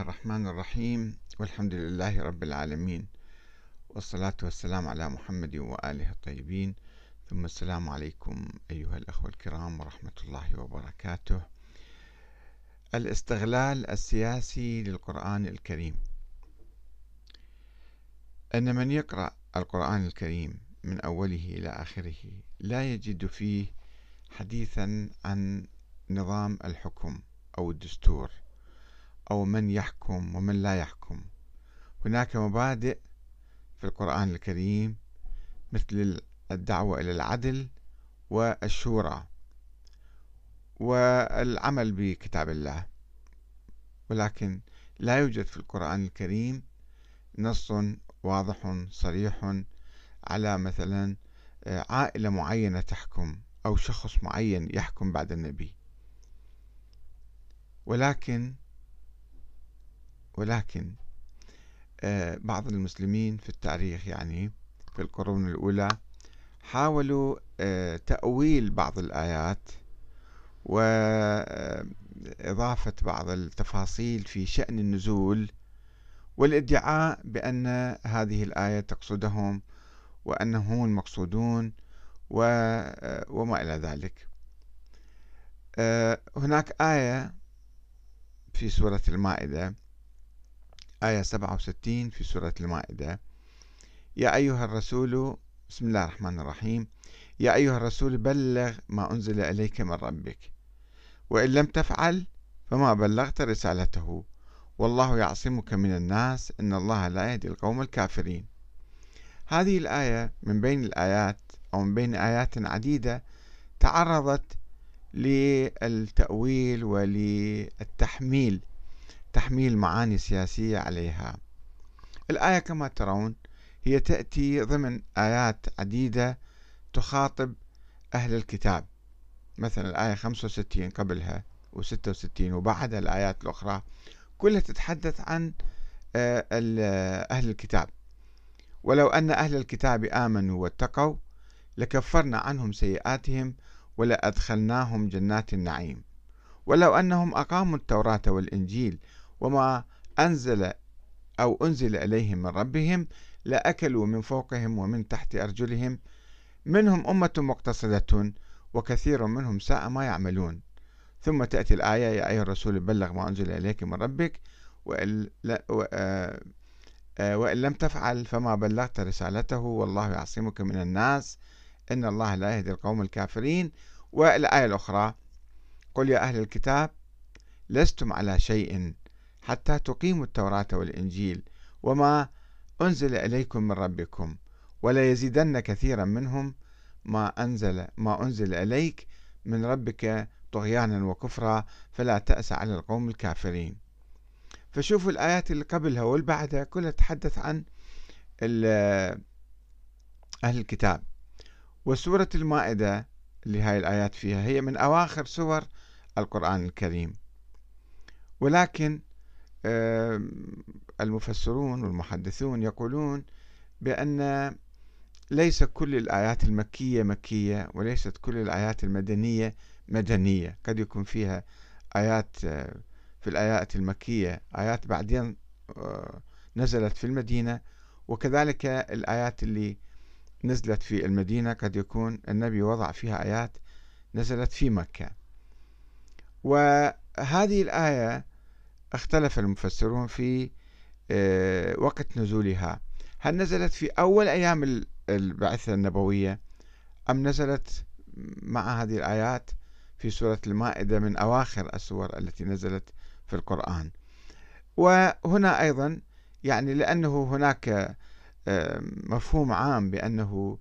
الله الرحمن الرحيم والحمد لله رب العالمين والصلاة والسلام على محمد وآله الطيبين ثم السلام عليكم أيها الأخوة الكرام ورحمة الله وبركاته الاستغلال السياسي للقرآن الكريم أن من يقرأ القرآن الكريم من أوله إلى آخره لا يجد فيه حديثا عن نظام الحكم أو الدستور. أو من يحكم ومن لا يحكم. هناك مبادئ في القرآن الكريم مثل الدعوة إلى العدل والشورى والعمل بكتاب الله. ولكن لا يوجد في القرآن الكريم نص واضح صريح على مثلا عائلة معينة تحكم أو شخص معين يحكم بعد النبي. ولكن ولكن آه، بعض المسلمين في التاريخ يعني في القرون الأولى حاولوا آه، تأويل بعض الآيات وإضافة بعض التفاصيل في شأن النزول والادعاء بأن هذه الآية تقصدهم وأنهم هم المقصودون آه، وما إلى ذلك. هناك آية في سورة المائدة آية 67 في سورة المائدة. يا أيها الرسول بسم الله الرحمن الرحيم. يا أيها الرسول بلغ ما أنزل إليك من ربك. وإن لم تفعل فما بلغت رسالته. والله يعصمك من الناس إن الله لا يهدي القوم الكافرين. هذه الآية من بين الآيات أو من بين آيات عديدة تعرضت للتأويل وللتحميل. تحميل معاني سياسية عليها. الآية كما ترون هي تأتي ضمن آيات عديدة تخاطب أهل الكتاب. مثلا الآية 65 قبلها و66 وبعدها الآيات الأخرى كلها تتحدث عن آه، أهل الكتاب. ولو أن أهل الكتاب آمنوا واتقوا لكفرنا عنهم سيئاتهم ولأدخلناهم جنات النعيم. ولو أنهم أقاموا التوراة والإنجيل وما أنزل أو أنزل إليهم من ربهم لأكلوا من فوقهم ومن تحت أرجلهم. منهم أمة مقتصدة وكثير منهم ساء ما يعملون. ثم تأتي الآية يا أيها الرسول بلغ ما أنزل إليك من ربك وإن, آه، آه، لم تفعل فما بلغت رسالته والله يعصمك من الناس. إن الله لا يهدي القوم الكافرين. والآية الأخرى قل يا أهل الكتاب لستم على شيء حتى تقيموا التوراة والإنجيل وما أنزل إليكم من ربكم ولا يزيدن كثيرا منهم ما أنزل ما أنزل إليك من ربك طغيانا وكفرا فلا تأس على القوم الكافرين. فشوفوا الآيات اللي قبلها والبعدها كلها تتحدث عن أهل الكتاب. وسورة المائدة اللي هاي الآيات فيها هي من أواخر سور القرآن الكريم. ولكن المفسرون والمحدثون يقولون بأن ليس كل الآيات المكية مكية وليست كل الآيات المدنية مدنية. قد يكون فيها آيات في الآيات المكية آيات بعدين آه، نزلت في المدينة وكذلك الآيات اللي نزلت في المدينة قد يكون النبي وضع فيها آيات نزلت في مكة. وهذه الآية اختلف المفسرون في آه، وقت نزولها. هل نزلت في أول أيام البعثة النبوية أم نزلت مع هذه الآيات في سورة المائدة من أواخر السور التي نزلت في القرآن؟ وهنا أيضا يعني لأنه هناك آه، مفهوم عام بأنه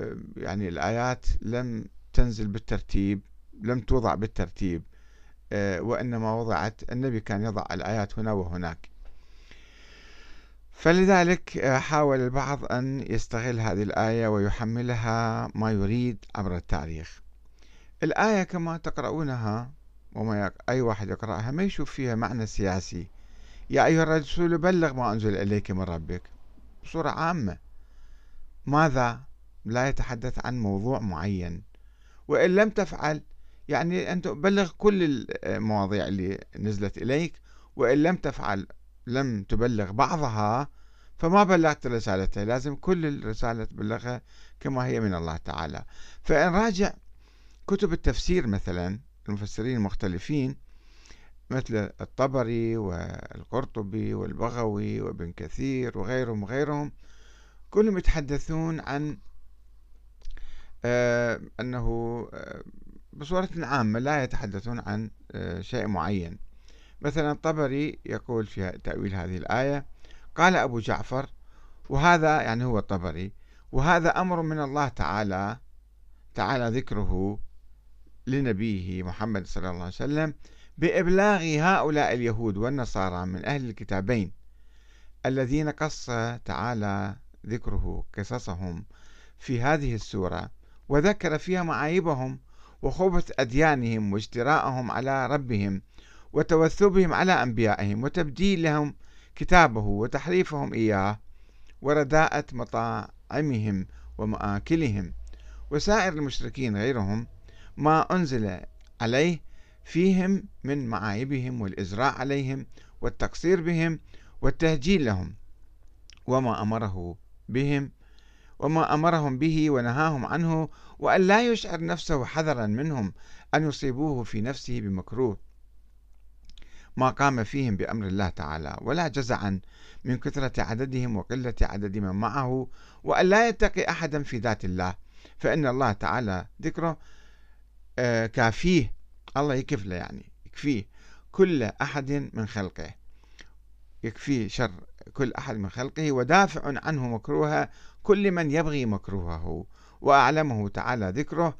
آه، يعني الآيات لم تنزل بالترتيب لم توضع بالترتيب. وإنما وضعت النبي كان يضع الآيات هنا وهناك. فلذلك آه، حاول البعض أن يستغل هذه الآية ويحملها ما يريد عبر التاريخ. الآية كما تقرؤونها وما أي واحد يقرأها ما يشوف فيها معنى سياسي. يا أيها الرسول بلغ ما أنزل إليك من ربك. بصورة عامة. ماذا؟ لا يتحدث عن موضوع معين. وإن لم تفعل يعني أنت بلغ كل المواضيع اللي نزلت إليك وإن لم تفعل لم تبلغ بعضها فما بلغت رسالته لازم كل الرسالة تبلغها كما هي من الله تعالى. فإن راجع كتب التفسير مثلا المفسرين المختلفين مثل الطبري والقرطبي والبغوي وابن كثير وغيرهم وغيرهم كلهم يتحدثون عن آه، أنه آه، بصورة عامة لا يتحدثون عن آه، شيء معين. مثلا الطبري يقول في تأويل هذه الآية قال أبو جعفر وهذا يعني هو الطبري وهذا أمر من الله تعالى تعالى ذكره لنبيه محمد صلى الله عليه وسلم بإبلاغ هؤلاء اليهود والنصارى من أهل الكتابين الذين قص تعالى ذكره قصصهم في هذه السورة وذكر فيها معايبهم وخبث أديانهم واجتراءهم على ربهم وتوثبهم على أنبيائهم وتبديلهم كتابه وتحريفهم إياه ورداءة مطاعمهم ومآكلهم. وسائر المشركين غيرهم ما أنزل عليه فيهم من معايبهم والإزراء عليهم والتقصير بهم والتهجيل لهم وما أمره بهم وما أمرهم به ونهاهم عنه وأن لا يشعر نفسه حذرا منهم أن يصيبوه في نفسه بمكروه. ما قام فيهم بأمر الله تعالى ولا جزعا من كثرة عددهم وقلة عدد من معه وأن لا يتقي أحدا في ذات الله. فإن الله تعالى ذكره آه، كافيه. الله يكف له يعني يكفيه كل أحد من خلقه. يكفيه شر كل أحد من خلقه ودافع عنه مكروه كل من يبغي مكروهه وأعلمه تعالى ذكره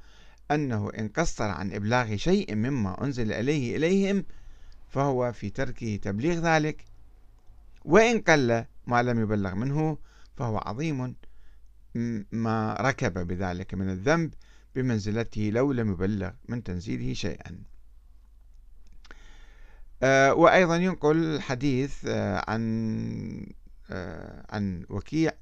أنه إن قصر عن إبلاغ شيء مما أنزل إليه إليهم فهو في تركه تبليغ ذلك وإن قل ما لم يبلغ منه فهو عظيم ما ركب بذلك من الذنب بمنزلته لو لم يبلغ من تنزيله شيئا. آه، وأيضا ينقل حديث آه، عن آه، عن وكيع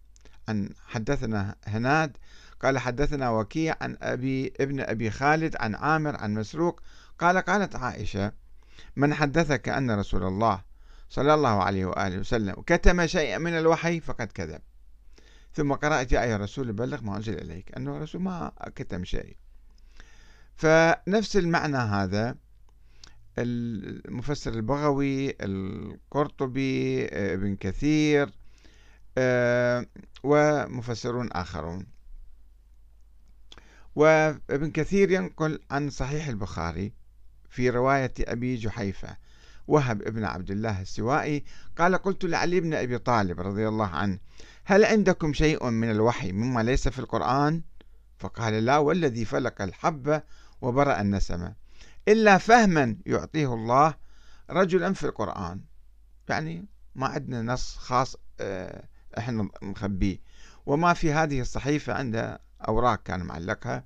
عن حدثنا هناد قال حدثنا وكيع عن أبي ابن أبي خالد عن عامر عن مسروق قال قالت عائشة من حدثك أن رسول الله صلى الله عليه وآله وسلم كتم شيئا من الوحي فقد كذب. ثم قرأت يا أيها الرسول بلغ ما أنزل إليك أنه الرسول ما كتم شيء. فنفس المعنى هذا المفسر البغوي القرطبي ابن كثير ومفسرون آخرون. وابن كثير ينقل عن صحيح البخاري في رواية أبي جحيفة وهب ابن عبد الله السوائي قال قلت لعلي بن أبي طالب رضي الله عنه هل عندكم شيء من الوحي مما ليس في القرآن؟ فقال لا والذي فلق الحبة وبرأ النسمة. إلا فهما يعطيه الله رجلا في القرآن. يعني ما عندنا نص خاص آه، إحنا نخبيه وما في هذه الصحيفة عنده أوراق كان معلقها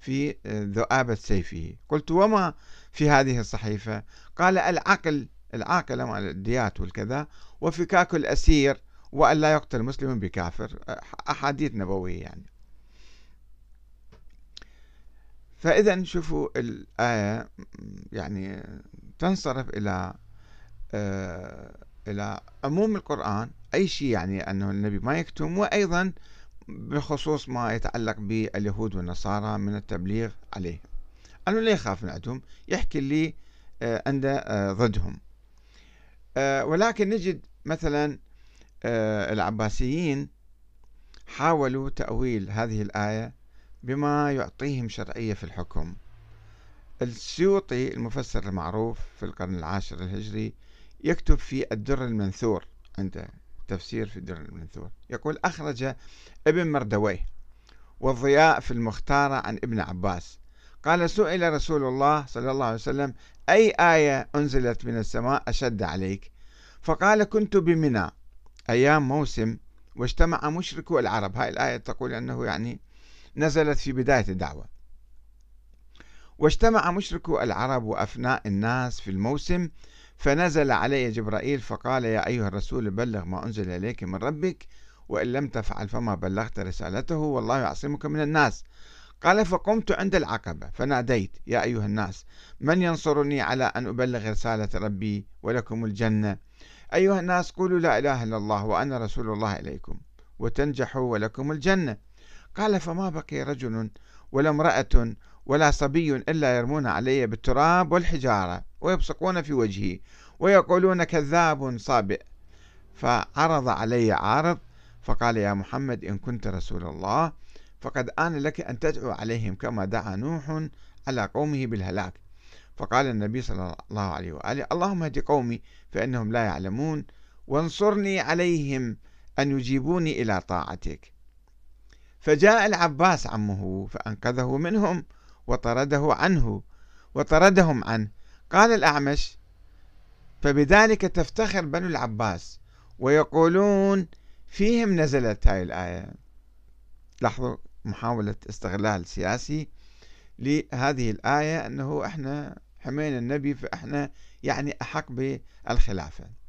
في آه، ذؤابة سيفه. قلت وما في هذه الصحيفة؟ قال العقل العاقلة مال الديات والكذا وفكاك الأسير وأن لا يقتل مسلم بكافر. أحاديث نبوية يعني. فإذا شوفوا الآية يعني تنصرف إلى آه، إلى عموم القرآن. أي شيء يعني أنه النبي ما يكتم وأيضا بخصوص ما يتعلق باليهود والنصارى من التبليغ عليه. أنه لا يخاف من عندهم يحكي لي آه، عنده آه، ضدهم. ولكن نجد مثلا العباسيين حاولوا تأويل هذه الآية بما يعطيهم شرعية في الحكم. السيوطي المفسر المعروف في القرن العاشر الهجري يكتب في الدر المنثور عنده تفسير في الدر المنثور يقول أخرج ابن مردويه والضياء في المختارة عن ابن عباس. قال سئل رسول الله صلى الله عليه وسلم أي آية أنزلت من السماء أشد عليك؟ فقال كنت بمنى أيام موسم واجتمع مشركو العرب. هاي الآية تقول أنه يعني نزلت في بداية الدعوة. واجتمع مشركو العرب وأفناء الناس في الموسم فنزل علي جبرائيل فقال يا أيها الرسول بلغ ما أنزل إليك من ربك وإن لم تفعل فما بلغت رسالته والله يعصمك من الناس. قال فقمت عند العقبة فناديت يا أيها الناس من ينصرني على أن أبلغ رسالة ربي ولكم الجنة؟ أيها الناس قولوا لا إله إلا الله وأنا رسول الله إليكم وتنجحوا ولكم الجنة. قال فما بقي رجل ولا امرأة ولا صبي إلا يرمون علي بالتراب والحجارة ويبصقون في وجهي ويقولون كذاب صابئ. فعرض علي عارض فقال يا محمد إن كنت رسول الله فقد آن لك أن تدعو عليهم كما دعا نوح على قومه بالهلاك. فقال النبي صلى الله عليه وآله اللهم اهد قومي فإنهم لا يعلمون وانصرني عليهم أن يجيبوني إلى طاعتك. فجاء العباس عمه فأنقذه منهم وطرده عنه وطردهم عنه. قال الأعمش فبذلك تفتخر بنو العباس ويقولون فيهم نزلت هاي الآية. لاحظوا محاولة استغلال سياسي لهذه الآية أنه إحنا حمينا النبي فإحنا يعني أحق بالخلافة.